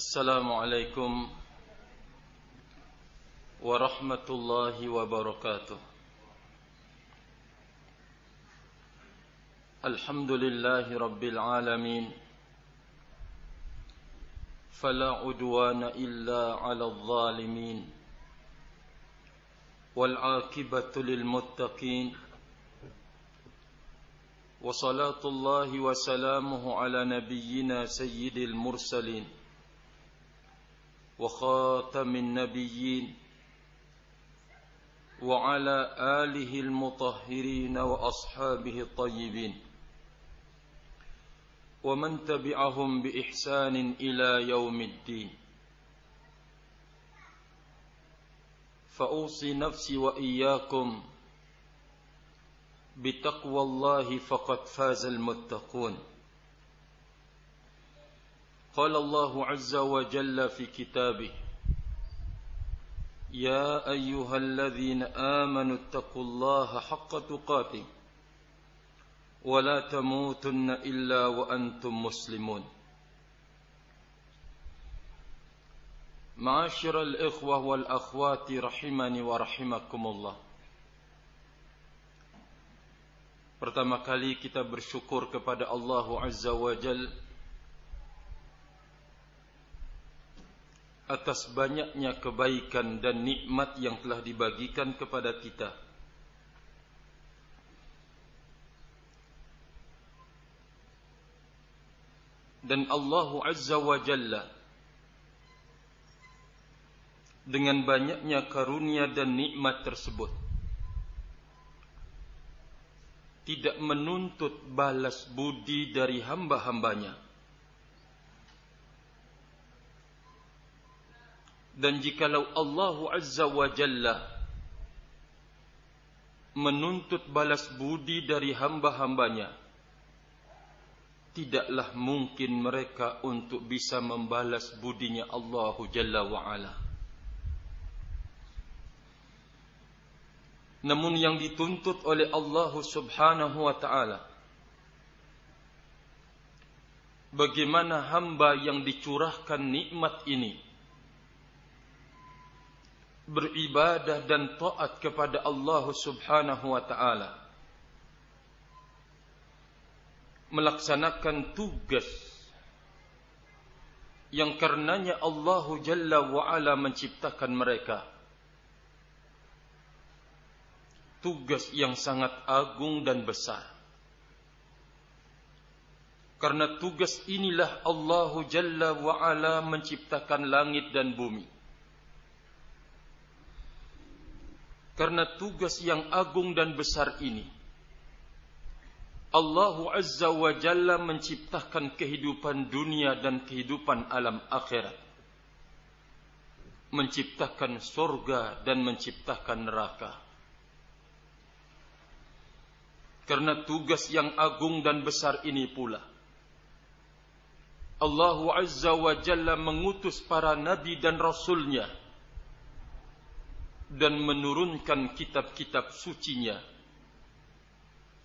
السلام عليكم ورحمة الله وبركاته. الحمد لله رب العالمين. فلا عدوان إلا على الظالمين. والعاقبة للمتقين. وصلاة الله وسلامه على نبينا سيد المرسلين. وخاتم النبيين وعلى آله المطهرين وأصحابه الطيبين. ومن تبعهم بإحسان إلى يوم الدين. فأوصي نفسي وإياكم بتقوى الله فقد فاز المتقون. قال الله عز وجل في كتابه يا أيها الذين آمنوا اتقوا الله حق تقاته ولا تموتن إلا وأنتم مسلمون. معاشر الإخوة والأخوات رحمني ورحمكم الله. Pertama kali kita bersyukur kepada Allah Azza wa Jal atas banyaknya kebaikan dan nikmat yang telah dibagikan kepada kita. Dan Allah Azza wa Jalla dengan banyaknya karunia dan nikmat tersebut tidak menuntut balas budi dari hamba-hambanya. Dan jikalau Allah Azza wa Jalla menuntut balas budi dari hamba-hambanya, tidaklah mungkin mereka untuk bisa membalas budinya Allah Jalla wa Ala. namun yang dituntut oleh Allah Subhanahu wa taala bagaimana hamba yang dicurahkan nikmat ini beribadah dan taat kepada Allah Subhanahu wa taala melaksanakan tugas yang karenanya Allah Jalla wa Ala menciptakan mereka tugas yang sangat agung dan besar. Karena tugas inilah Allah Jalla wa Ala menciptakan langit dan bumi. Karena tugas yang agung dan besar ini, Allah Azza wa Jalla menciptakan kehidupan dunia dan kehidupan alam akhirat. Menciptakan surga dan menciptakan neraka. Karena tugas yang agung dan besar ini pula. Allah Azza wa Jalla mengutus para nabi dan rasulnya. Dan menurunkan kitab-kitab sucinya.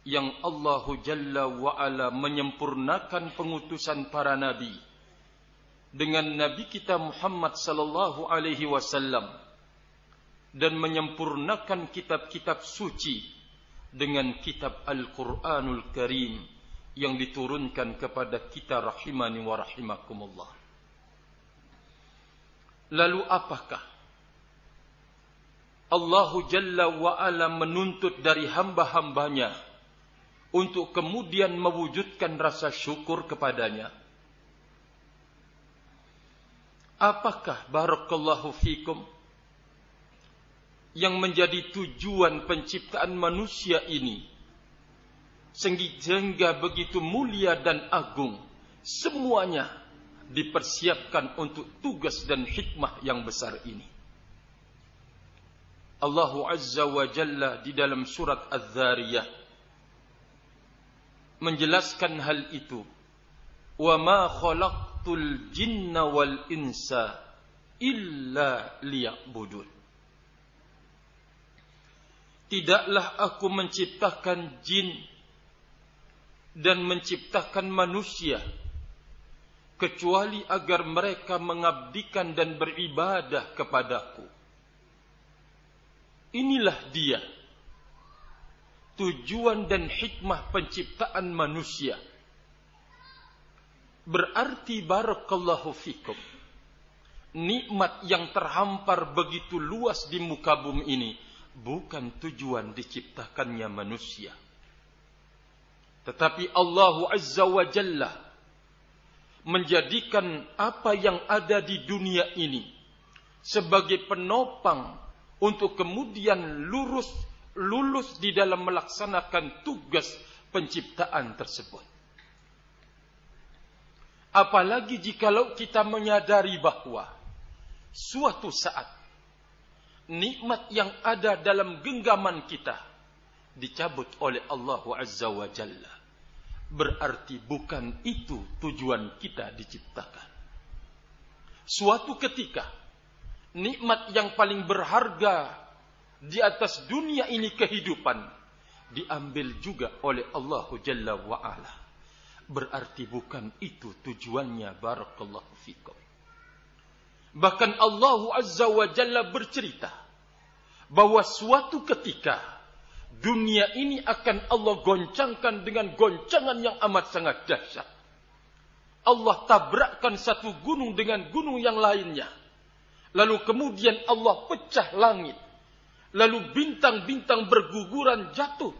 Yang Allah Jalla wa Ala menyempurnakan pengutusan para nabi. Dengan nabi kita Muhammad sallallahu alaihi wasallam. Dan menyempurnakan kitab-kitab suci dengan kitab Al-Quranul Karim yang diturunkan kepada kita rahimani wa rahimakumullah. Lalu apakah Allah Jalla wa Ala menuntut dari hamba-hambanya untuk kemudian mewujudkan rasa syukur kepadanya? Apakah barakallahu fikum yang menjadi tujuan penciptaan manusia ini sehingga begitu mulia dan agung semuanya dipersiapkan untuk tugas dan hikmah yang besar ini Allah Azza wa Jalla di dalam surat Az-Zariyah menjelaskan hal itu wa ma khalaqtul jinna wal insa illa liya'budun Tidaklah aku menciptakan jin dan menciptakan manusia kecuali agar mereka mengabdikan dan beribadah kepadaku. Inilah dia tujuan dan hikmah penciptaan manusia. Berarti barakallahu fikum. Nikmat yang terhampar begitu luas di muka bumi ini bukan tujuan diciptakannya manusia. Tetapi Allah Azza wa Jalla menjadikan apa yang ada di dunia ini sebagai penopang untuk kemudian lurus lulus di dalam melaksanakan tugas penciptaan tersebut. Apalagi jikalau kita menyadari bahwa suatu saat nikmat yang ada dalam genggaman kita dicabut oleh Allah Azza wa Jalla. Berarti bukan itu tujuan kita diciptakan. Suatu ketika nikmat yang paling berharga di atas dunia ini kehidupan diambil juga oleh Allah Jalla wa ala. Berarti bukan itu tujuannya barakallahu fikum. Bahkan Allah Azza wa Jalla bercerita bahwa suatu ketika dunia ini akan Allah goncangkan dengan goncangan yang amat sangat dahsyat. Allah tabrakkan satu gunung dengan gunung yang lainnya. Lalu kemudian Allah pecah langit Lalu bintang-bintang berguguran jatuh.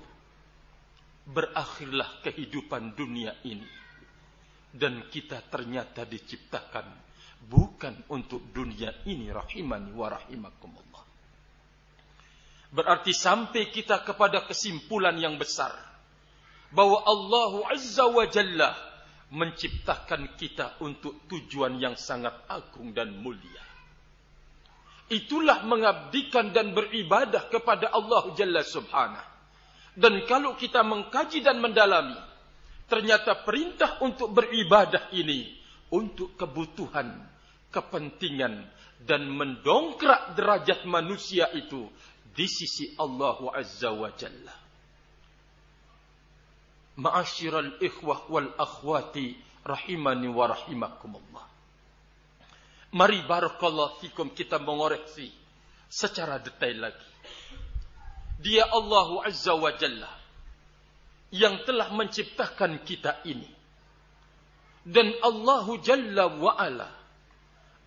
Berakhirlah kehidupan dunia ini. Dan kita ternyata diciptakan bukan untuk dunia ini rahimani wa rahimakumullah. Berarti sampai kita kepada kesimpulan yang besar bahwa Allah Azza wa Jalla menciptakan kita untuk tujuan yang sangat agung dan mulia. Itulah mengabdikan dan beribadah kepada Allah Jalla Subhanahu. Dan kalau kita mengkaji dan mendalami, ternyata perintah untuk beribadah ini untuk kebutuhan, kepentingan dan mendongkrak derajat manusia itu di sisi Allah Azza wa Jalla. Ma'asyiral ikhwah wal akhwati rahimani wa rahimakumullah. Mari barakallahu fikum kita mengoreksi secara detail lagi. Dia Allah Azza wa Jalla yang telah menciptakan kita ini. Dan Allah Jalla wa Ala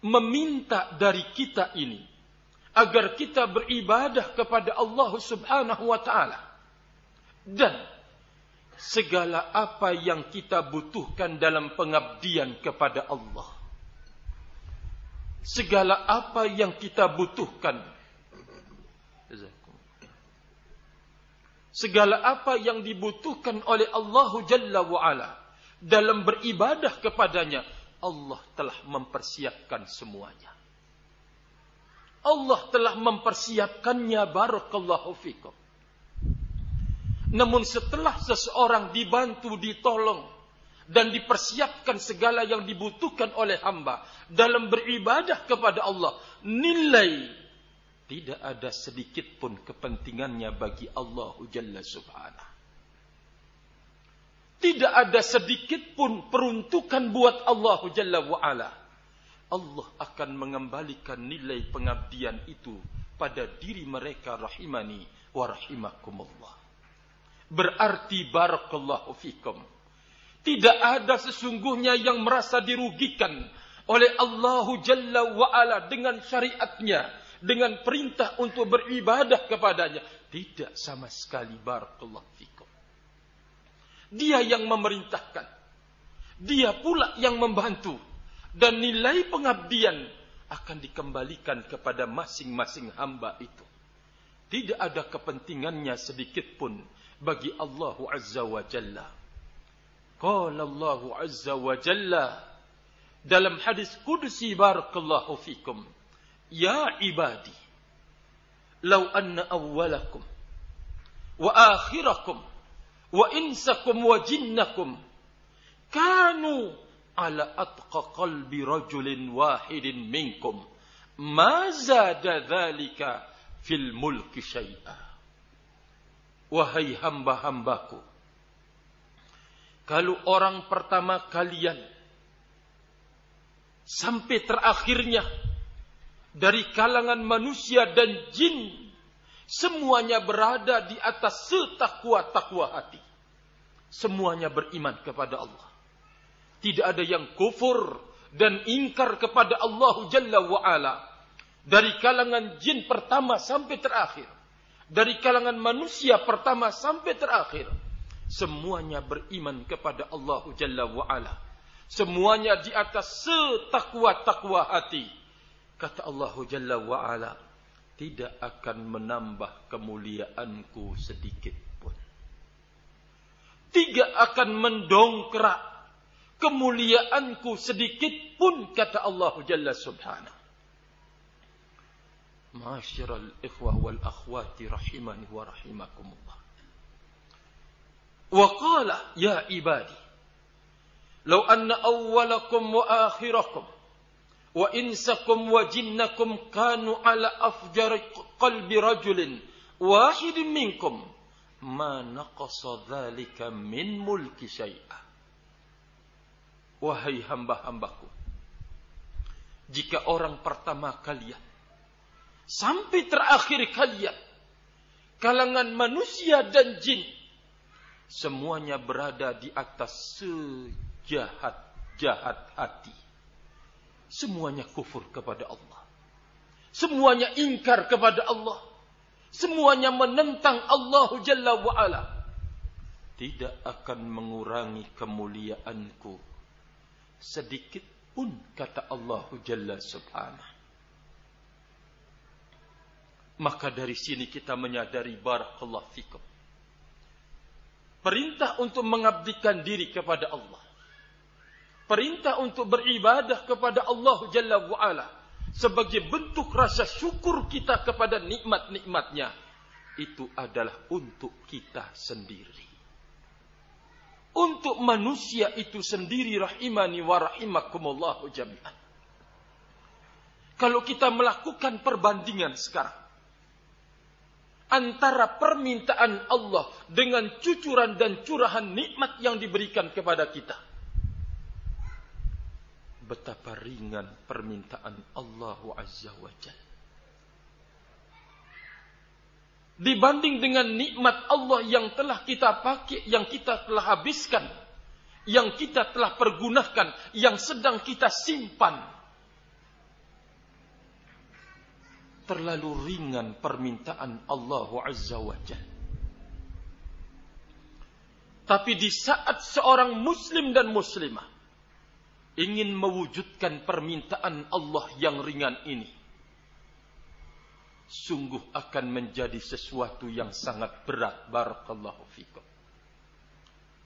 meminta dari kita ini agar kita beribadah kepada Allah Subhanahu wa taala. Dan segala apa yang kita butuhkan dalam pengabdian kepada Allah segala apa yang kita butuhkan. Segala apa yang dibutuhkan oleh Allah Jalla wa'ala dalam beribadah kepadanya, Allah telah mempersiapkan semuanya. Allah telah mempersiapkannya barakallahu fikum. Namun setelah seseorang dibantu, ditolong, dan dipersiapkan segala yang dibutuhkan oleh hamba dalam beribadah kepada Allah nilai tidak ada sedikit pun kepentingannya bagi Allah Jalla Subhanahu tidak ada sedikit pun peruntukan buat Allah Jalla wa'ala. Allah akan mengembalikan nilai pengabdian itu pada diri mereka rahimani wa rahimakumullah. Berarti barakallahu fikum tidak ada sesungguhnya yang merasa dirugikan oleh Allahu Jalla wa'ala dengan syariatnya. Dengan perintah untuk beribadah kepadanya. Tidak sama sekali barakallahu fikum. Dia yang memerintahkan. Dia pula yang membantu. Dan nilai pengabdian akan dikembalikan kepada masing-masing hamba itu. Tidak ada kepentingannya sedikit pun bagi Allahu Azza wa Jalla. Qala Allah Azza wa Jalla dalam hadis qudsi barakallahu fikum ya ibadi law anna awwalakum wa akhirakum wa insakum wa jinnakum kanu ala atqa qalbi rajulin wahidin minkum ma zada dhalika fil mulki syai'a wahai hamba-hambaku Kalau orang pertama kalian sampai terakhirnya dari kalangan manusia dan jin semuanya berada di atas setakwa-takwa hati. Semuanya beriman kepada Allah. Tidak ada yang kufur dan ingkar kepada Allah Jalla wa'ala. Dari kalangan jin pertama sampai terakhir. Dari kalangan manusia pertama sampai terakhir. Semuanya beriman kepada Allah Jalla wa'ala. Semuanya di atas setakwa-takwa hati. Kata Allah Jalla wa'ala. Tidak akan menambah kemuliaanku sedikit pun. Tidak akan mendongkrak kemuliaanku sedikit pun. Kata Allah Jalla subhanahu. Masyiral ikhwah wal akhwati rahimani wa rahimakumullah. وقال يا عبادي لو أن أولكم وآخركم وإنسكم وجنكم كانوا على أفجر قلب رجل واحد منكم ما نقص ذلك من ملك شيئا Wahai hamba-hambaku Jika orang pertama kalian Sampai terakhir kalian Kalangan manusia dan jin Semuanya berada di atas sejahat-jahat hati Semuanya kufur kepada Allah. Semuanya ingkar kepada Allah. Semuanya menentang Allah Jalla wa'ala. Tidak akan mengurangi kemuliaanku. Sedikit pun kata Allah Jalla subhanahu. Maka dari sini kita menyadari barakallahu fikum. Perintah untuk mengabdikan diri kepada Allah. Perintah untuk beribadah kepada Allah Jalla wa'ala sebagai bentuk rasa syukur kita kepada nikmat-nikmatnya itu adalah untuk kita sendiri. Untuk manusia itu sendiri rahimani wa rahimakumullahu jami'an. Kalau kita melakukan perbandingan sekarang antara permintaan Allah dengan cucuran dan curahan nikmat yang diberikan kepada kita betapa ringan permintaan Allah Azza wa Jalla. Dibanding dengan nikmat Allah yang telah kita pakai, yang kita telah habiskan, yang kita telah pergunakan, yang sedang kita simpan. Terlalu ringan permintaan Allah Azza wa Jalla. Tapi di saat seorang muslim dan muslimah ingin mewujudkan permintaan Allah yang ringan ini sungguh akan menjadi sesuatu yang sangat berat. Barakallahu fikum.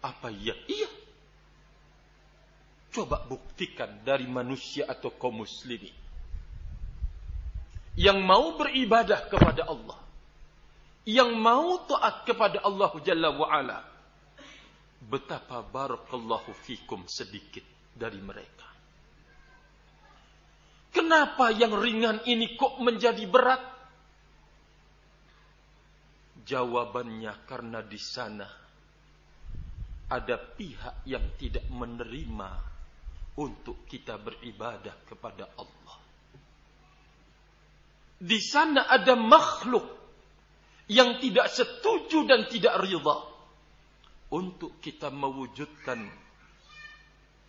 Apa ya? Iya. Coba buktikan dari manusia atau kaum muslimin yang mau beribadah kepada Allah yang mau taat kepada Allah Jalla wa ala betapa barakallahu fikum sedikit dari mereka. Kenapa yang ringan ini kok menjadi berat? Jawabannya karena di sana ada pihak yang tidak menerima untuk kita beribadah kepada Allah. Di sana ada makhluk yang tidak setuju dan tidak ridha untuk kita mewujudkan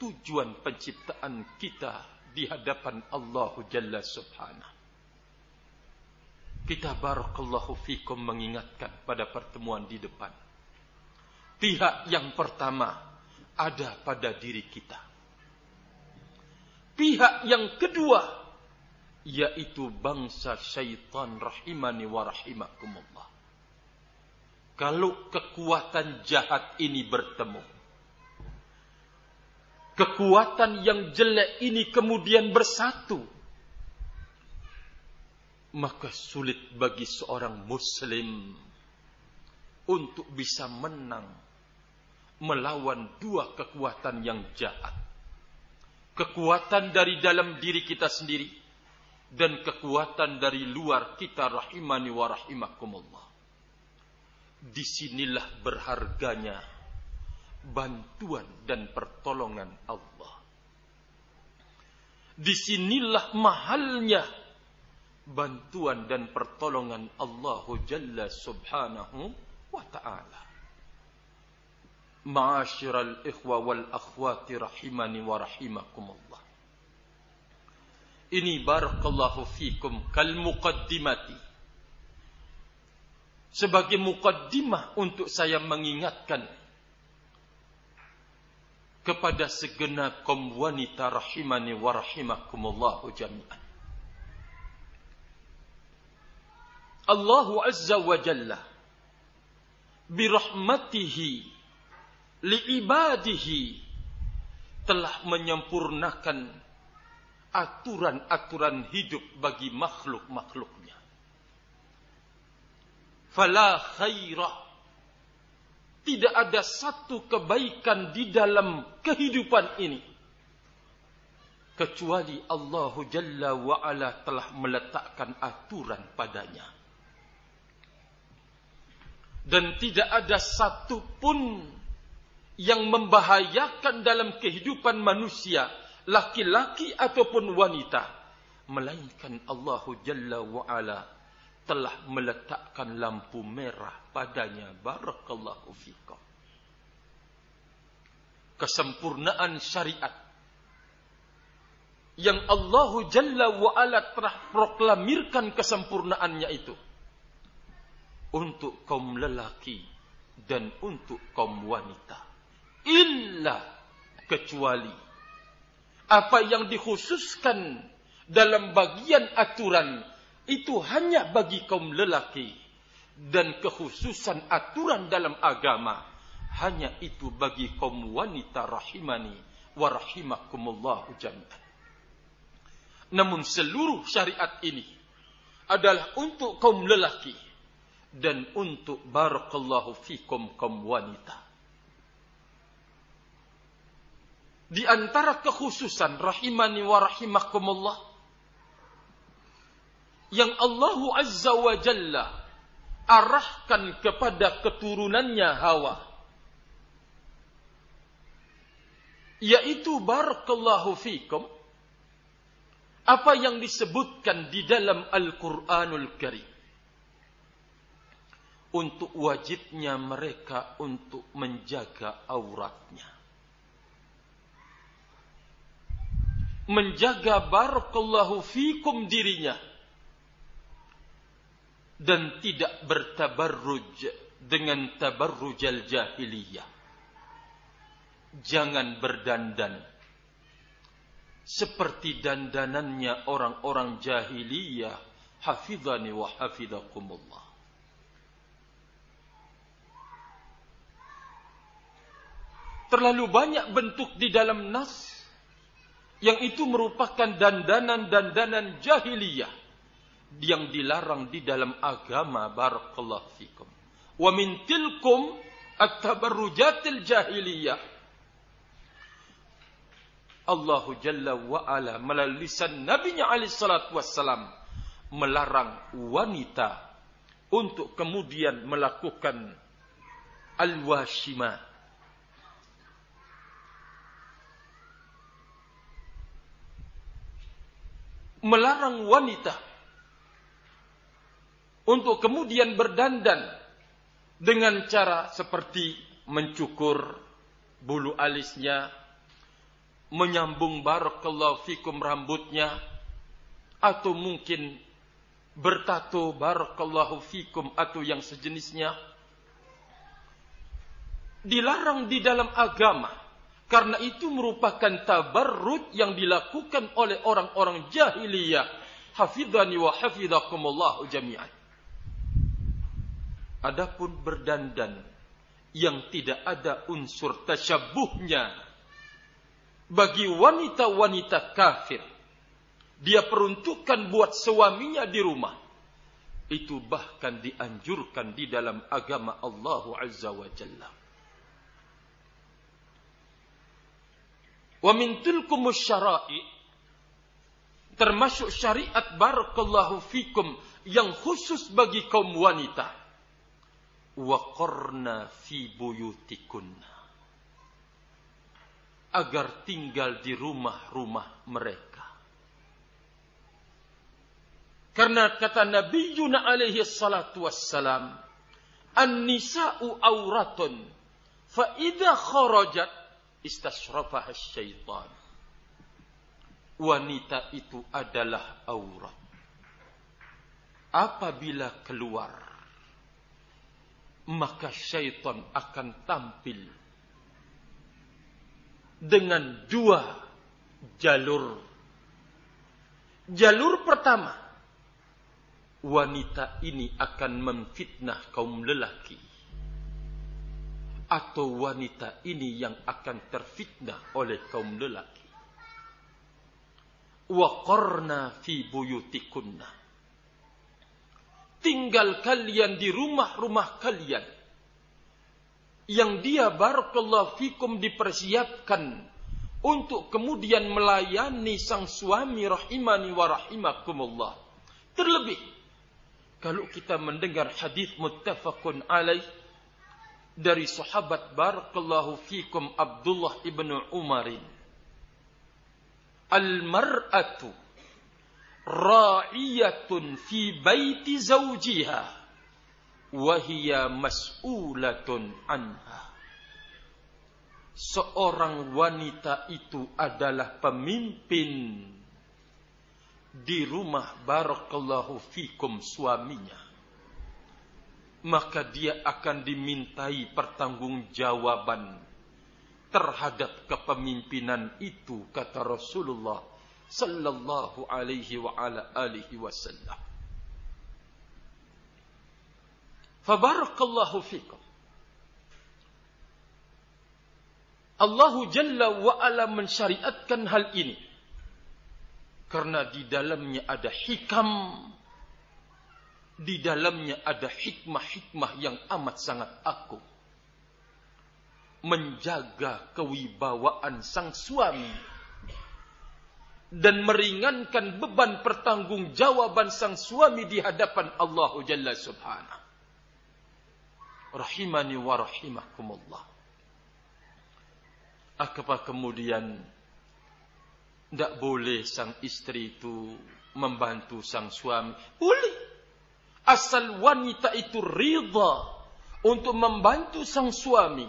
tujuan penciptaan kita di hadapan Allah Jalla Subhanahu. Kita barakallahu fikum mengingatkan pada pertemuan di depan. Pihak yang pertama ada pada diri kita. Pihak yang kedua yaitu bangsa syaitan rahimani wa rahimakumullah. Kalau kekuatan jahat ini bertemu, kekuatan yang jelek ini kemudian bersatu, maka sulit bagi seorang Muslim untuk bisa menang melawan dua kekuatan yang jahat. Kekuatan dari dalam diri kita sendiri dan kekuatan dari luar kita rahimani wa rahimakumullah. Di sinilah berharganya bantuan dan pertolongan Allah. Di sinilah mahalnya bantuan dan pertolongan Allah Jalla Subhanahu wa taala. Ma'asyiral ikhwa wal akhwati rahimani wa rahimakumullah. Ini barakallahu fikum kal muqaddimati. Sebagai muqaddimah untuk saya mengingatkan kepada segenap kaum wanita rahimani wa rahimakumullah jami'an. Allah Azza wa Jalla birahmatihi liibadihi telah menyempurnakan aturan-aturan hidup bagi makhluk-makhluknya. Fala khairah tidak ada satu kebaikan di dalam kehidupan ini. Kecuali Allah Jalla wa Ala telah meletakkan aturan padanya. Dan tidak ada satu pun yang membahayakan dalam kehidupan manusia laki-laki ataupun wanita melainkan Allah Jalla wa Ala telah meletakkan lampu merah padanya barakallahu fikum kesempurnaan syariat yang Allah Jalla wa Ala telah proklamirkan kesempurnaannya itu untuk kaum lelaki dan untuk kaum wanita. Illa kecuali apa yang dikhususkan dalam bagian aturan itu hanya bagi kaum lelaki dan kekhususan aturan dalam agama hanya itu bagi kaum wanita rahimani wa rahimakumullah jami'an. Namun seluruh syariat ini adalah untuk kaum lelaki dan untuk barakallahu fikum kaum wanita. Di antara kekhususan rahimani wa rahimakumullah yang Allah Azza wa Jalla arahkan kepada keturunannya Hawa yaitu barakallahu fikum apa yang disebutkan di dalam Al-Qur'anul Karim untuk wajibnya mereka untuk menjaga auratnya. Menjaga barakallahu fikum dirinya. Dan tidak bertabarruj dengan tabarrujal jahiliyah. Jangan berdandan. Seperti dandanannya orang-orang jahiliyah. Hafidhani wa hafidhakumullah. Terlalu banyak bentuk di dalam nas yang itu merupakan dandanan-dandanan jahiliyah yang dilarang di dalam agama barakallahu fikum. Wa min tilkum at-tabarrujatil jahiliyah. Allah Jalla wa Ala melalui lisan Nabi alaihi salatu wassalam melarang wanita untuk kemudian melakukan al-washimat melarang wanita untuk kemudian berdandan dengan cara seperti mencukur bulu alisnya, menyambung barakallahu fikum rambutnya, atau mungkin bertato barakallahu fikum atau yang sejenisnya. Dilarang di dalam agama karena itu merupakan tabarrud yang dilakukan oleh orang-orang jahiliyah. Hafidhani wa hafidhakumullah jami'an. Adapun berdandan yang tidak ada unsur tasyabuhnya bagi wanita-wanita kafir. Dia peruntukkan buat suaminya di rumah. Itu bahkan dianjurkan di dalam agama Allah Azza wa Jalla. Wa min tilkumus syara'i termasuk syariat barakallahu fikum yang khusus bagi kaum wanita. Wa qarna fi buyutikunna. Agar tinggal di rumah-rumah mereka. Karena kata Nabi Yuna alaihi salatu wassalam, An-nisa'u auratun, fa idha kharajat istashrafaha syaitan. Wanita itu adalah aurat. Apabila keluar, maka syaitan akan tampil dengan dua jalur. Jalur pertama, wanita ini akan memfitnah kaum lelaki atau wanita ini yang akan terfitnah oleh kaum lelaki. Wa qarna fi buyutikunna. Tinggal kalian di rumah-rumah kalian. Yang dia barakallahu fikum dipersiapkan untuk kemudian melayani sang suami rahimani wa rahimakumullah. Terlebih kalau kita mendengar hadis muttafaqun alaih dari sahabat barakallahu fikum Abdullah ibn Umarin Al-mar'atu ra'iyatun fi baiti zawjiha wa hiya mas'ulatun anha. Seorang wanita itu adalah pemimpin di rumah barakallahu fikum suaminya maka dia akan dimintai pertanggungjawaban terhadap kepemimpinan itu kata Rasulullah sallallahu alaihi wa ala alihi wasallam. Fabarakallahu fikum. Allah Jalla wa ala mensyariatkan hal ini. Karena di dalamnya ada hikam, di dalamnya ada hikmah-hikmah yang amat sangat aku menjaga kewibawaan sang suami dan meringankan beban pertanggungjawaban sang suami di hadapan Allah Jalla Subhanahu. Rahimani wa rahimakumullah. Apa kemudian tidak boleh sang istri itu membantu sang suami. Boleh. Asal wanita itu rida untuk membantu sang suami.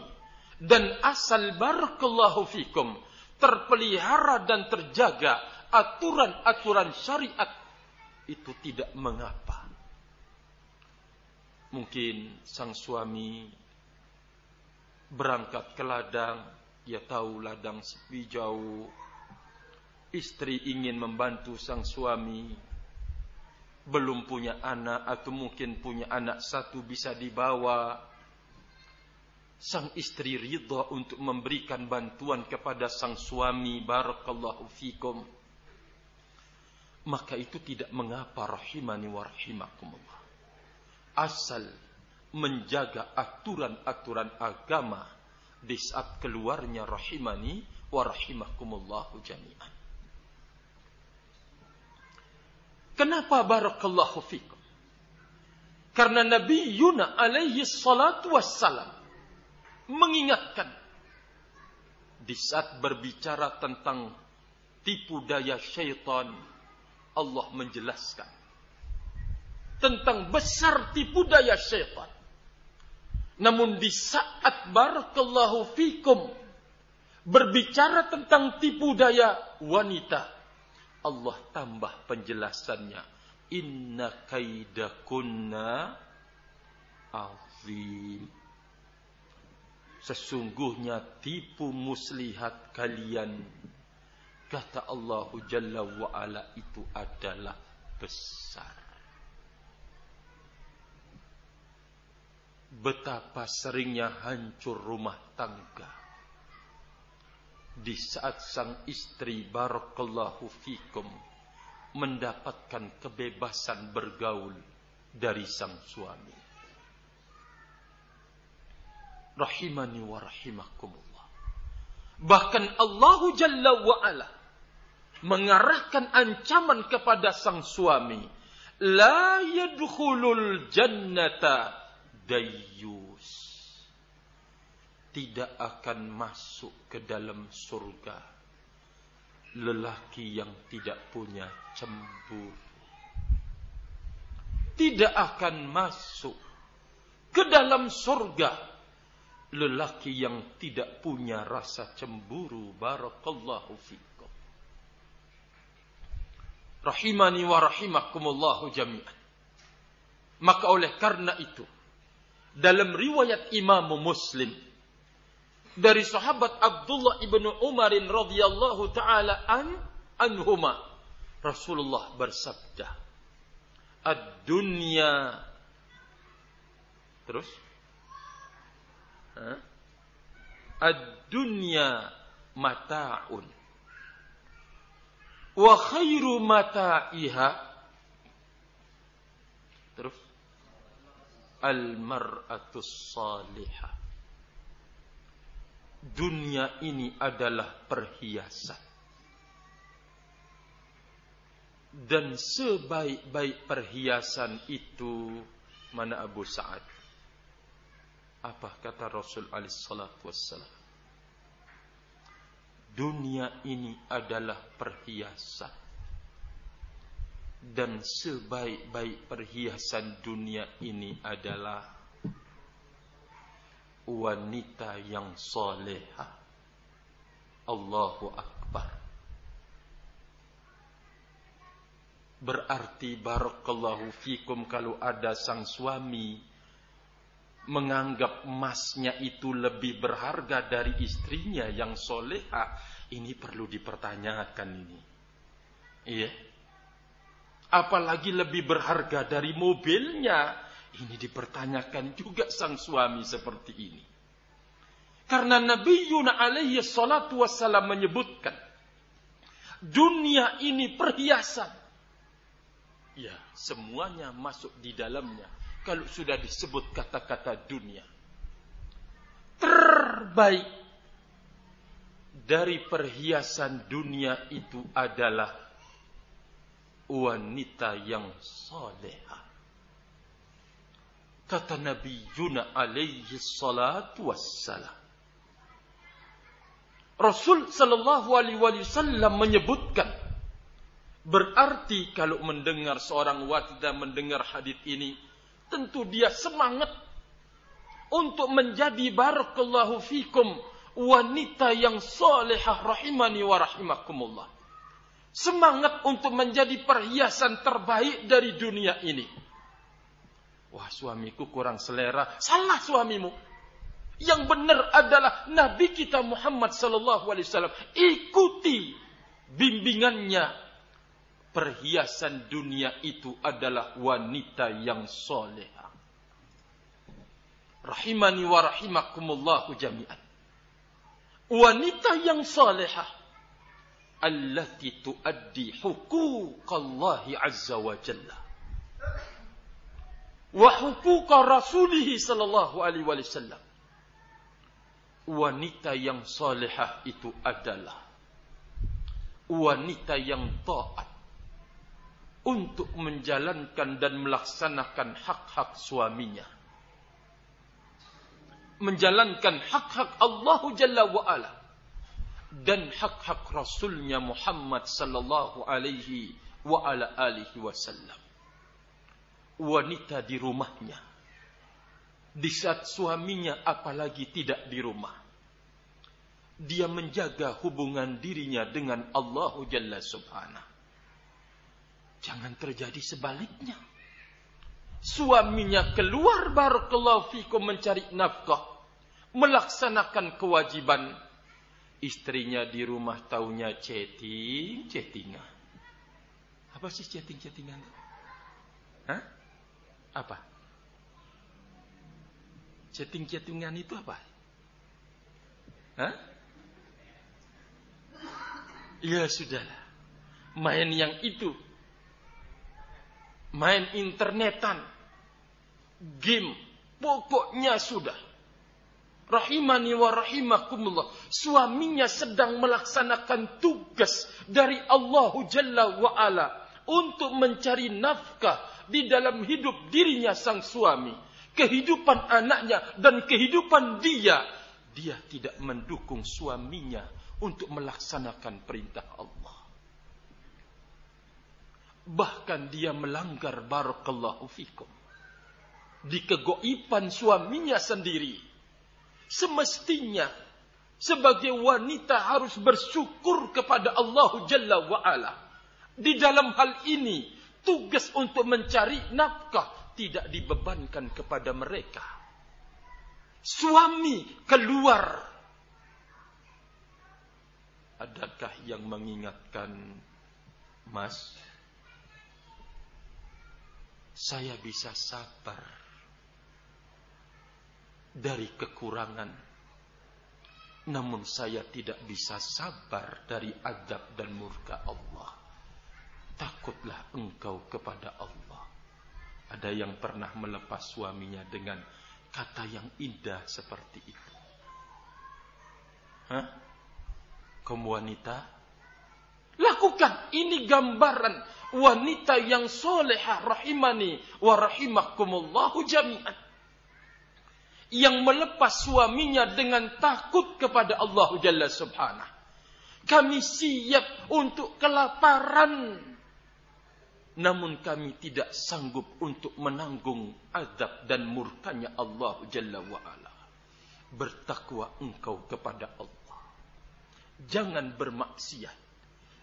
Dan asal barakallahu fikum terpelihara dan terjaga aturan-aturan syariat itu tidak mengapa. Mungkin sang suami berangkat ke ladang, ia tahu ladang sepi jauh, istri ingin membantu sang suami belum punya anak atau mungkin punya anak satu bisa dibawa. Sang istri ridha untuk memberikan bantuan kepada sang suami. Barakallahu fikum. Maka itu tidak mengapa rahimani wa rahimakumullah. Asal menjaga aturan-aturan agama di saat keluarnya rahimani wa rahimakumullahu jami'an Kenapa barakallahu fikum? Karena Nabi Yuna alaihi salatu wassalam mengingatkan di saat berbicara tentang tipu daya syaitan Allah menjelaskan tentang besar tipu daya syaitan namun di saat barakallahu fikum berbicara tentang tipu daya wanita Allah tambah penjelasannya. Inna kaidakunna azim. Sesungguhnya tipu muslihat kalian kata Allah Jalla wa itu adalah besar. Betapa seringnya hancur rumah tangga di saat sang istri barakallahu fikum mendapatkan kebebasan bergaul dari sang suami. Rahimani wa rahimakumullah. Bahkan Allah Jalla wa ala mengarahkan ancaman kepada sang suami. La yadkhulul jannata dayyus tidak akan masuk ke dalam surga. Lelaki yang tidak punya cemburu tidak akan masuk ke dalam surga. Lelaki yang tidak punya rasa cemburu barakallahu fikum. Rahimani wa rahimakumullahu jami'an. Maka oleh karena itu dalam riwayat Imam Muslim dari sahabat Abdullah ibnu Umar radhiyallahu taala an anhuma. Rasulullah bersabda ad-dunya. Terus? Ad-dunya mata'un wa khairu mata'iha. Terus? Al-mar'atus salihah dunia ini adalah perhiasan. Dan sebaik-baik perhiasan itu mana Abu Sa'ad? Apa kata Rasul alaihi salatu wassalam? Dunia ini adalah perhiasan. Dan sebaik-baik perhiasan dunia ini adalah wanita yang soleha. Allahu Akbar. Berarti barakallahu fikum kalau ada sang suami menganggap emasnya itu lebih berharga dari istrinya yang soleha. Ini perlu dipertanyakan ini. Iya. Apalagi lebih berharga dari mobilnya ini dipertanyakan juga sang suami seperti ini. Karena Nabi Yuna alaihi salatu wassalam menyebutkan. Dunia ini perhiasan. Ya, semuanya masuk di dalamnya. Kalau sudah disebut kata-kata dunia. Terbaik dari perhiasan dunia itu adalah wanita yang solehah. Kata Nabi Yuna alaihi salatu wassalam. Rasul sallallahu alaihi wasallam menyebutkan berarti kalau mendengar seorang wanita mendengar hadis ini tentu dia semangat untuk menjadi barakallahu fikum wanita yang salehah rahimani wa rahimakumullah. Semangat untuk menjadi perhiasan terbaik dari dunia ini. Wah suamiku kurang selera. Salah suamimu. Yang benar adalah Nabi kita Muhammad sallallahu alaihi wasallam. Ikuti bimbingannya. Perhiasan dunia itu adalah wanita yang soleha. Rahimani wa rahimakumullahu jami'an. Wanita yang soleha. Allati tuaddi hukukallahi azza wa jalla wa hukuka rasulih sallallahu alaihi wasallam. Wanita yang salehah itu adalah wanita yang taat untuk menjalankan dan melaksanakan hak-hak suaminya. Menjalankan hak-hak Allah Jalla wa ala dan hak-hak Rasulnya Muhammad sallallahu alaihi wa ala alihi wasallam wanita di rumahnya. Di saat suaminya apalagi tidak di rumah. Dia menjaga hubungan dirinya dengan Allah Jalla Subhanahu. Jangan terjadi sebaliknya. Suaminya keluar barakallahu fikum mencari nafkah. Melaksanakan kewajiban. Istrinya di rumah taunya chatting, chattingan. Apa sih chatting-chattingan? Hah? Apa? Chatting-chattingan itu apa? Hah? Ya sudahlah. Main yang itu. Main internetan. Game. Pokoknya sudah. Rahimani wa rahimakumullah. Suaminya sedang melaksanakan tugas dari Allahu Jalla wa ala. Untuk mencari nafkah di dalam hidup dirinya sang suami, kehidupan anaknya dan kehidupan dia, dia tidak mendukung suaminya untuk melaksanakan perintah Allah. bahkan dia melanggar barakallahu fikum. Di kegoiban suaminya sendiri. Semestinya sebagai wanita harus bersyukur kepada Allah Jalla wa ala di dalam hal ini tugas untuk mencari nafkah tidak dibebankan kepada mereka suami keluar adakah yang mengingatkan mas saya bisa sabar dari kekurangan. Namun saya tidak bisa sabar dari adab dan murka Allah. Takutlah engkau kepada Allah. Ada yang pernah melepas suaminya dengan kata yang indah seperti itu. Hah? Kamu wanita? Lakukan. Ini gambaran wanita yang solehah rahimani wa rahimakumullahu jami'an. Yang melepas suaminya dengan takut kepada Allah Jalla Subhanahu. Kami siap untuk kelaparan. Namun kami tidak sanggup untuk menanggung azab dan murkanya Allah Jalla wa'ala. Bertakwa engkau kepada Allah. Jangan bermaksiat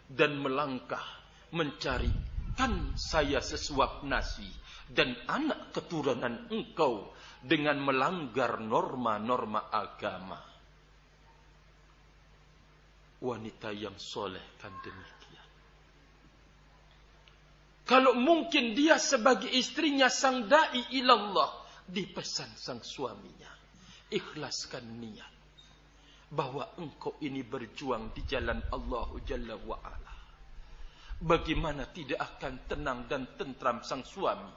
dan melangkah mencarikan saya sesuap nasi dan anak keturunan engkau dengan melanggar norma-norma agama. Wanita yang soleh kan demikian. Kalau mungkin dia sebagai istrinya sang da'i ilallah. Dipesan sang suaminya. Ikhlaskan niat. Bahwa engkau ini berjuang di jalan Allah Jalla wa'ala bagaimana tidak akan tenang dan tentram sang suami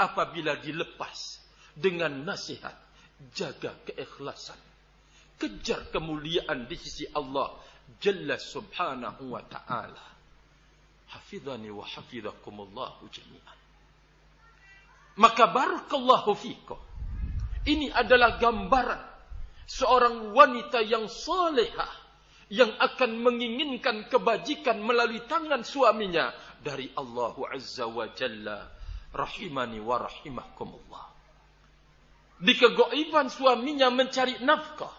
apabila dilepas dengan nasihat jaga keikhlasan kejar kemuliaan di sisi Allah jalla subhanahu wa ta'ala hafidhani wa hafidhakumullahu jami'an maka barakallahu fikum ini adalah gambaran seorang wanita yang salehah yang akan menginginkan kebajikan melalui tangan suaminya dari Allah Azza wa Jalla rahimani wa rahimakumullah. Di kegoiban suaminya mencari nafkah.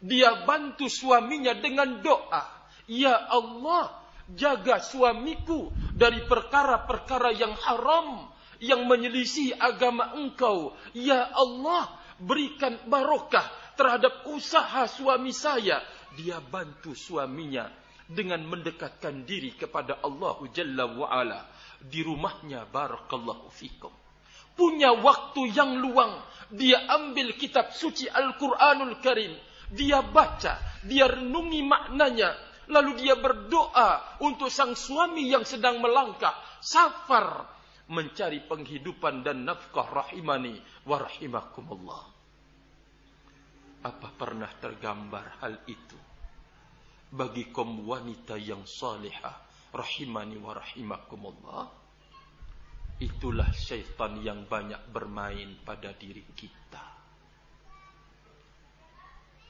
Dia bantu suaminya dengan doa. Ya Allah, jaga suamiku dari perkara-perkara yang haram. Yang menyelisih agama engkau. Ya Allah, berikan barokah terhadap usaha suami saya dia bantu suaminya dengan mendekatkan diri kepada Allah Jalla wa'ala di rumahnya barakallahu fikum. Punya waktu yang luang, dia ambil kitab suci Al-Quranul Karim. Dia baca, dia renungi maknanya. Lalu dia berdoa untuk sang suami yang sedang melangkah. Safar mencari penghidupan dan nafkah rahimani wa rahimakumullah. Apa pernah tergambar hal itu? Bagi kaum wanita yang salihah, rahimani wa rahimakumullah. Itulah syaitan yang banyak bermain pada diri kita.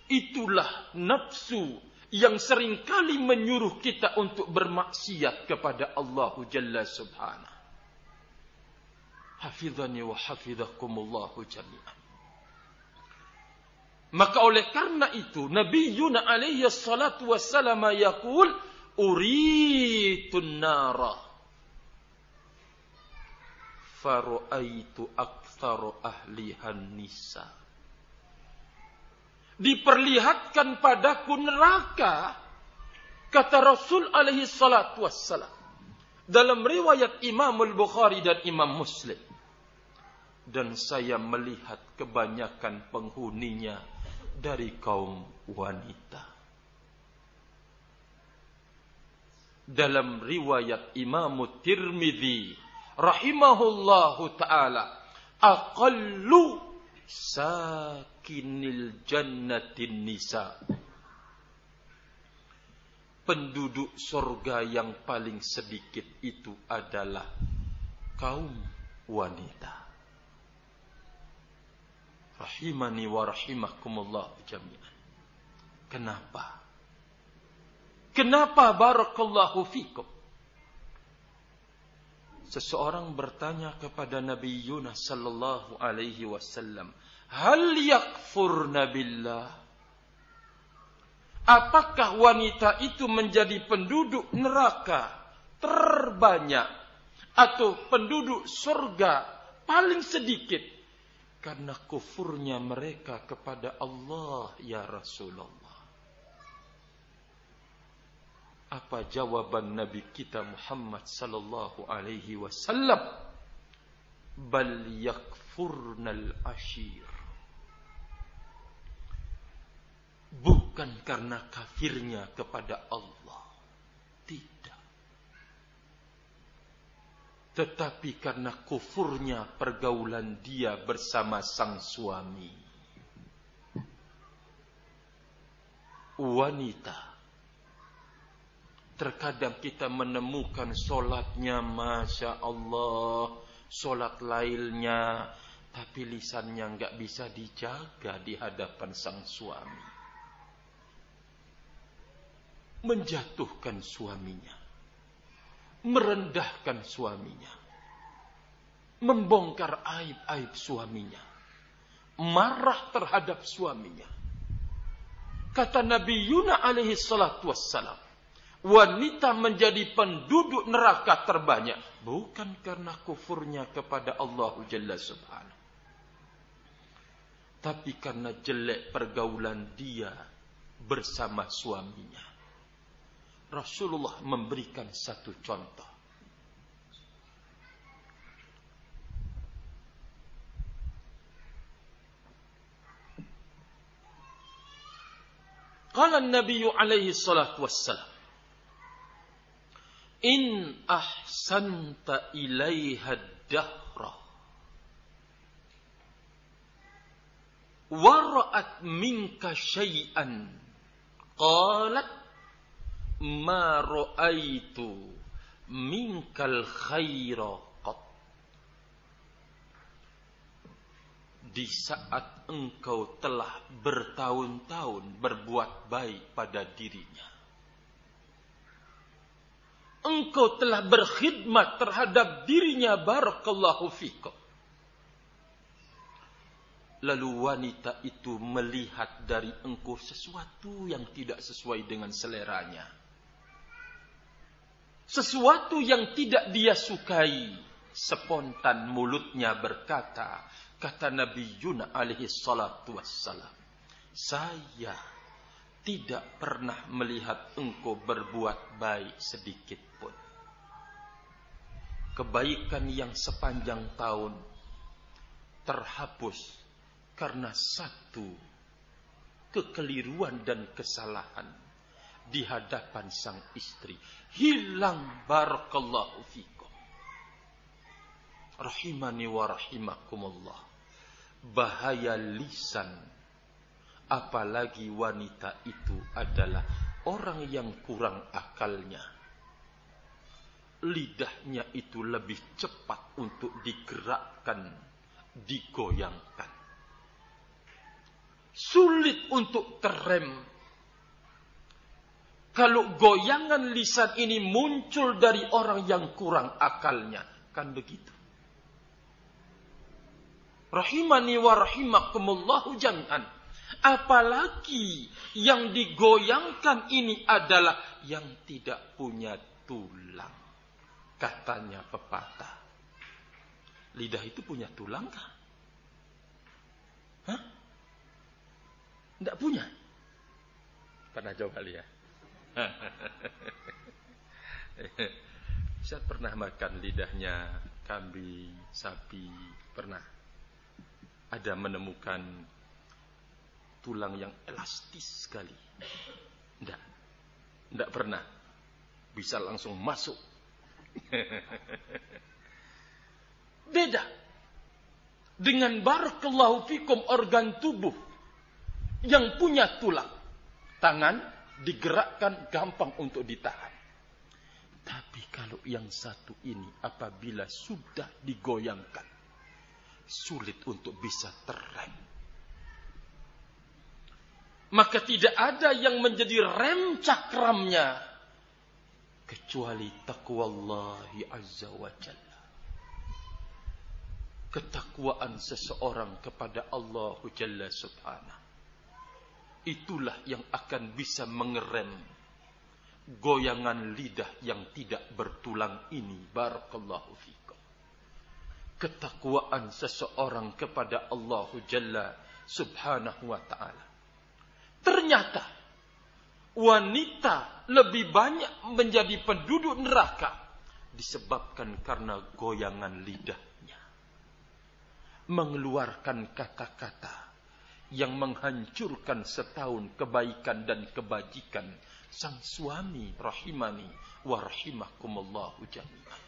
Itulah nafsu yang sering kali menyuruh kita untuk bermaksiat kepada Allah Jalla Subhanahu. Hafizani wa hafizakumullahu jami'an. Maka oleh karena itu Nabi Yuna alaihi salatu wassalam yaqul uritun nara faru'aitu aktsaru ahlihan nisa Diperlihatkan padaku neraka kata Rasul alaihi salatu wassalam dalam riwayat Imam Al-Bukhari dan Imam Muslim dan saya melihat kebanyakan penghuninya dari kaum wanita. Dalam riwayat Imam Tirmidzi rahimahullahu taala, aqallu sakinil jannatin nisa. Penduduk surga yang paling sedikit itu adalah kaum wanita rahimani wa rahimakumullah jami'an. Kenapa? Kenapa barakallahu fikum? Seseorang bertanya kepada Nabi Yunus sallallahu alaihi wasallam, "Hal yakfurna billah?" Apakah wanita itu menjadi penduduk neraka terbanyak atau penduduk surga paling sedikit karena kufurnya mereka kepada Allah ya Rasulullah. Apa jawaban Nabi kita Muhammad sallallahu alaihi wasallam? Bal yakfurnal ashir. Bukan karena kafirnya kepada Allah. Tidak. Tetapi karena kufurnya pergaulan dia bersama sang suami. Wanita Terkadang kita menemukan solatnya Masya Allah. Solat lailnya. Tapi lisannya nggak bisa dijaga di hadapan sang suami. Menjatuhkan suaminya. Merendahkan suaminya. Membongkar aib-aib suaminya. Marah terhadap suaminya. Kata Nabi Yuna alaihi salatu wassalam wanita menjadi penduduk neraka terbanyak bukan karena kufurnya kepada Allah Jalla Subhanahu tapi karena jelek pergaulan dia bersama suaminya Rasulullah memberikan satu contoh. Qala Nabi alaihi salatu wassalam in ahsanta ilaiha dahra wara'at minka syai'an qalat ma ra'aitu minkal khaira qat di saat engkau telah bertahun-tahun berbuat baik pada dirinya engkau telah berkhidmat terhadap dirinya barakallahu fikum. Lalu wanita itu melihat dari engkau sesuatu yang tidak sesuai dengan seleranya. Sesuatu yang tidak dia sukai. Spontan mulutnya berkata, kata Nabi Yuna alaihi salatu wassalam. Saya tidak pernah melihat engkau berbuat baik sedikit pun. Kebaikan yang sepanjang tahun terhapus karena satu kekeliruan dan kesalahan di hadapan sang istri. Hilang barakallahu fikum. Rahimani wa rahimakumullah. Bahaya lisan apalagi wanita itu adalah orang yang kurang akalnya. Lidahnya itu lebih cepat untuk digerakkan, digoyangkan. Sulit untuk terem. Kalau goyangan lisan ini muncul dari orang yang kurang akalnya, kan begitu. Rahimani wa rahimakumullahu jangan Apalagi yang digoyangkan ini adalah yang tidak punya tulang. Katanya pepatah. Lidah itu punya tulang kah? Hah? Tidak punya. Pernah coba lihat? Saya pernah makan lidahnya kambing, sapi, pernah. Ada menemukan tulang yang elastis sekali. Tidak. Tidak pernah. Bisa langsung masuk. Beda. Dengan barakallahu fikum organ tubuh yang punya tulang. Tangan digerakkan gampang untuk ditahan. Tapi kalau yang satu ini apabila sudah digoyangkan. Sulit untuk bisa terrem maka tidak ada yang menjadi rem cakramnya kecuali takwa Allah azza wa jalla. ketakwaan seseorang kepada Allah Jalla Subhanahu. Itulah yang akan bisa mengerem goyangan lidah yang tidak bertulang ini. Barakallahu fikum. Ketakwaan seseorang kepada Allah Jalla Subhanahu wa taala. Ternyata wanita lebih banyak menjadi penduduk neraka disebabkan karena goyangan lidahnya. Mengeluarkan kata-kata yang menghancurkan setahun kebaikan dan kebajikan sang suami rahimani wa rahimakumullahu jami'an.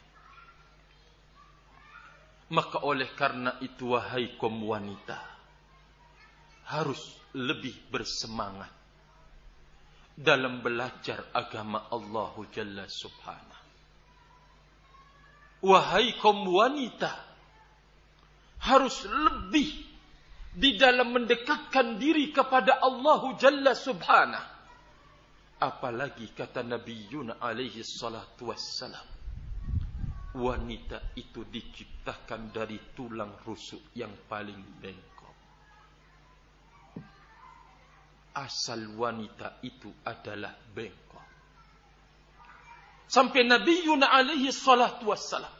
Maka oleh karena itu wahai kaum wanita harus lebih bersemangat dalam belajar agama Allah Jalla Subhanahu. Wahai kaum wanita harus lebih di dalam mendekatkan diri kepada Allah Jalla Subhanahu. Apalagi kata Nabi Yuna alaihi salatu wassalam. Wanita itu diciptakan dari tulang rusuk yang paling bengkok. Asal wanita itu adalah bengkok. Sampai Nabi Yuna alaihi salatu wassalam.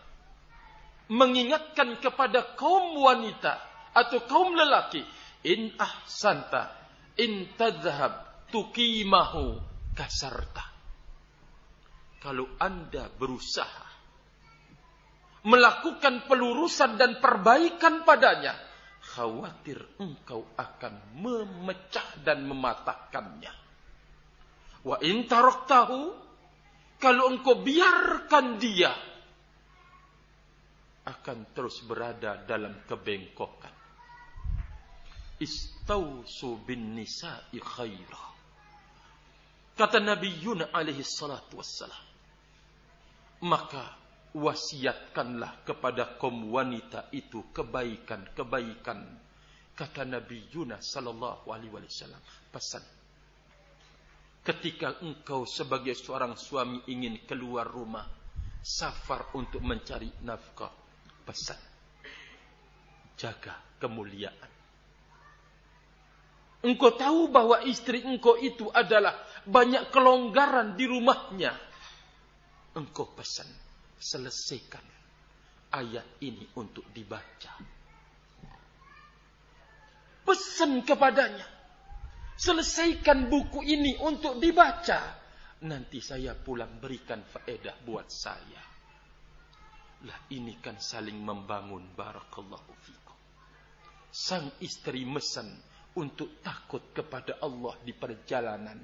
Mengingatkan kepada kaum wanita atau kaum lelaki. In ahsanta in tadhhab tuqimahu kasarta. Kalau Anda berusaha melakukan pelurusan dan perbaikan padanya, khawatir engkau akan memecah dan mematahkannya. Wa in taraktahu, kalau engkau biarkan dia, akan terus berada dalam kebengkokan. Istausu bin nisa'i khairah. Kata Nabi Yunus alaihi salatu wassalam. Maka wasiatkanlah kepada kaum wanita itu kebaikan-kebaikan. Kata Nabi Yunus sallallahu alaihi wasallam. Pesan. Ketika engkau sebagai seorang suami ingin keluar rumah. Safar untuk mencari nafkah. Pesan. Jaga kemuliaan. Engkau tahu bahwa istri engkau itu adalah banyak kelonggaran di rumahnya. Engkau pesan, selesaikan ayat ini untuk dibaca. Pesan kepadanya, selesaikan buku ini untuk dibaca. Nanti saya pulang berikan faedah buat saya. Lah ini kan saling membangun barakallahu fikum. Sang istri mesan untuk takut kepada Allah di perjalanan.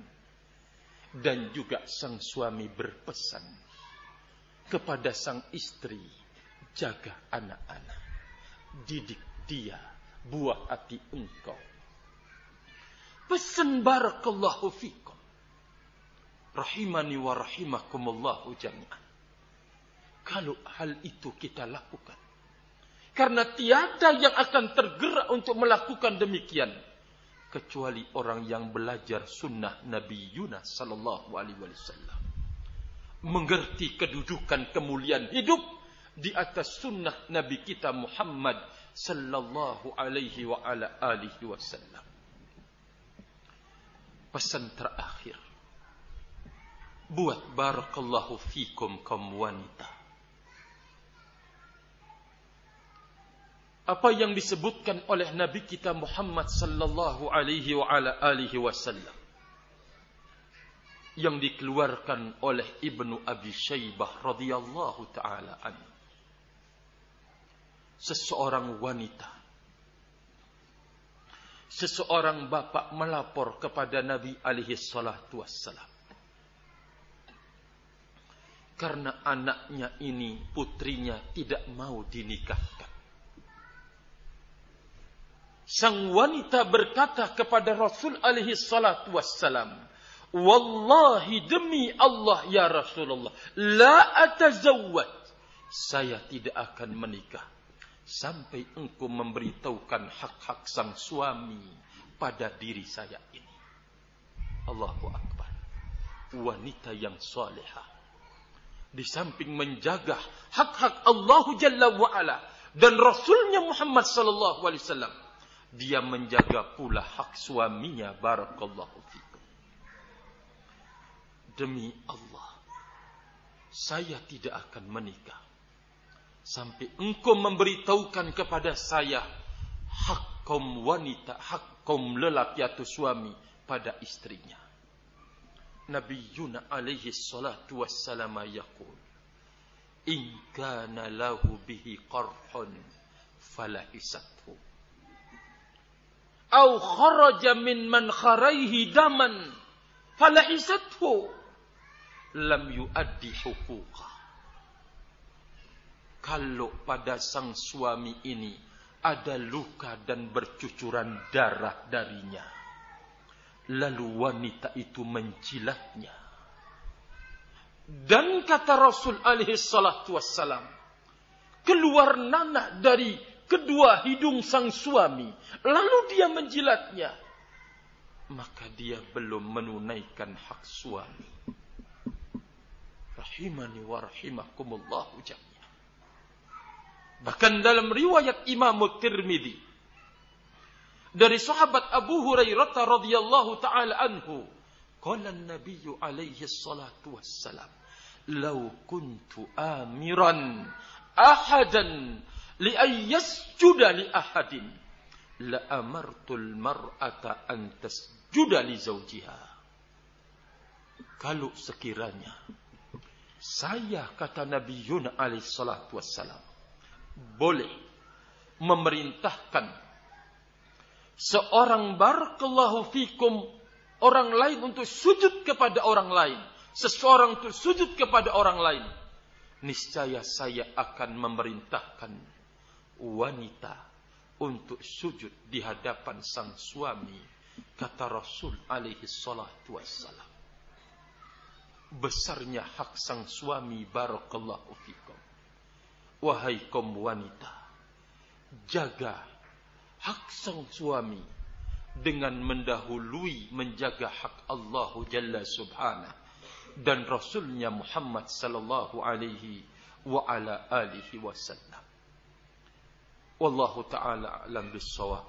Dan juga sang suami berpesan kepada sang istri, jaga anak-anak, didik dia, buah hati engkau. Pesan barakallahu fikum. Rahimani wa rahimakumullahu jami'an. Kalau hal itu kita lakukan. Karena tiada yang akan tergerak untuk melakukan demikian kecuali orang yang belajar sunnah Nabi Yunus sallallahu alaihi wasallam. Mengerti kedudukan kemuliaan hidup di atas sunnah Nabi kita Muhammad sallallahu alaihi wa ala alihi wasallam. Pesan terakhir. Buat barakallahu fikum kaum wanita apa yang disebutkan oleh Nabi kita Muhammad sallallahu alaihi wa ala alihi wasallam? Yang dikeluarkan oleh Ibnu Abi Syaibah radhiyallahu taala an seseorang wanita. Seseorang bapak melapor kepada Nabi alaihi salatu wassalam. Karena anaknya ini putrinya tidak mau dinikahkan Sang wanita berkata kepada Rasul alaihi salatu wassalam, Wallahi demi Allah ya Rasulullah, la atazawwaj. Saya tidak akan menikah sampai engkau memberitahukan hak-hak sang suami pada diri saya ini. Allahu Akbar. Wanita yang salihah. Di samping menjaga hak-hak Allah Jalla wa'ala dan Rasulnya Muhammad sallallahu alaihi wasallam dia menjaga pula hak suaminya barakallahu fikum. Demi Allah saya tidak akan menikah sampai engkau memberitahukan kepada saya hak kaum wanita hak kaum lelaki atau suami pada istrinya. Nabi Yuna alaihi salatu wassalam yaqul in kana lahu bihi qarhun falahisathu au kharaja min man kharaihi daman falahisathu lam yuaddi huquqa kalau pada sang suami ini ada luka dan bercucuran darah darinya Lalu wanita itu menjilatnya. Dan kata Rasul alaihi salatu wassalam. Keluar nanah dari kedua hidung sang suami. Lalu dia menjilatnya. Maka dia belum menunaikan hak suami. Rahimani wa rahimakumullahu jami'an. Bahkan dalam riwayat Imam Tirmidzi dari sahabat Abu Hurairah radhiyallahu taala anhu qala an-nabiy alaihi salatu wassalam law kuntu amiran ahadan li ay yasjuda li ahadin. La amartu al-mar'ata an tasjuda li zawjiha. Kalau sekiranya saya kata Nabi Yunus alaihi salatu wassalam boleh memerintahkan seorang barakallahu fikum orang lain untuk sujud kepada orang lain, seseorang untuk sujud kepada orang lain, niscaya saya akan memerintahkan wanita untuk sujud di hadapan sang suami, kata Rasul alaihi salatu wassalam. Besarnya hak sang suami barakallahu fikum. Wahai kaum wanita, jaga hak sang suami dengan mendahului menjaga hak Allah Jalla Subhanahu dan Rasulnya Muhammad sallallahu alaihi wa ala alihi wasallam. Wallahu taala alam bisawab.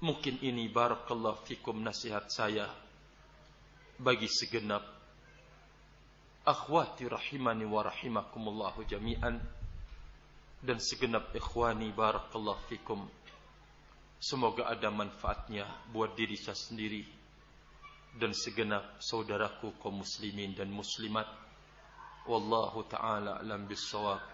Mungkin ini barakallahu fikum nasihat saya bagi segenap akhwati rahimani wa rahimakumullahu jami'an dan segenap ikhwani barakallahu fikum. Semoga ada manfaatnya buat diri saya sendiri dan segenap saudaraku kaum muslimin dan muslimat. Wallahu taala alam bissawab.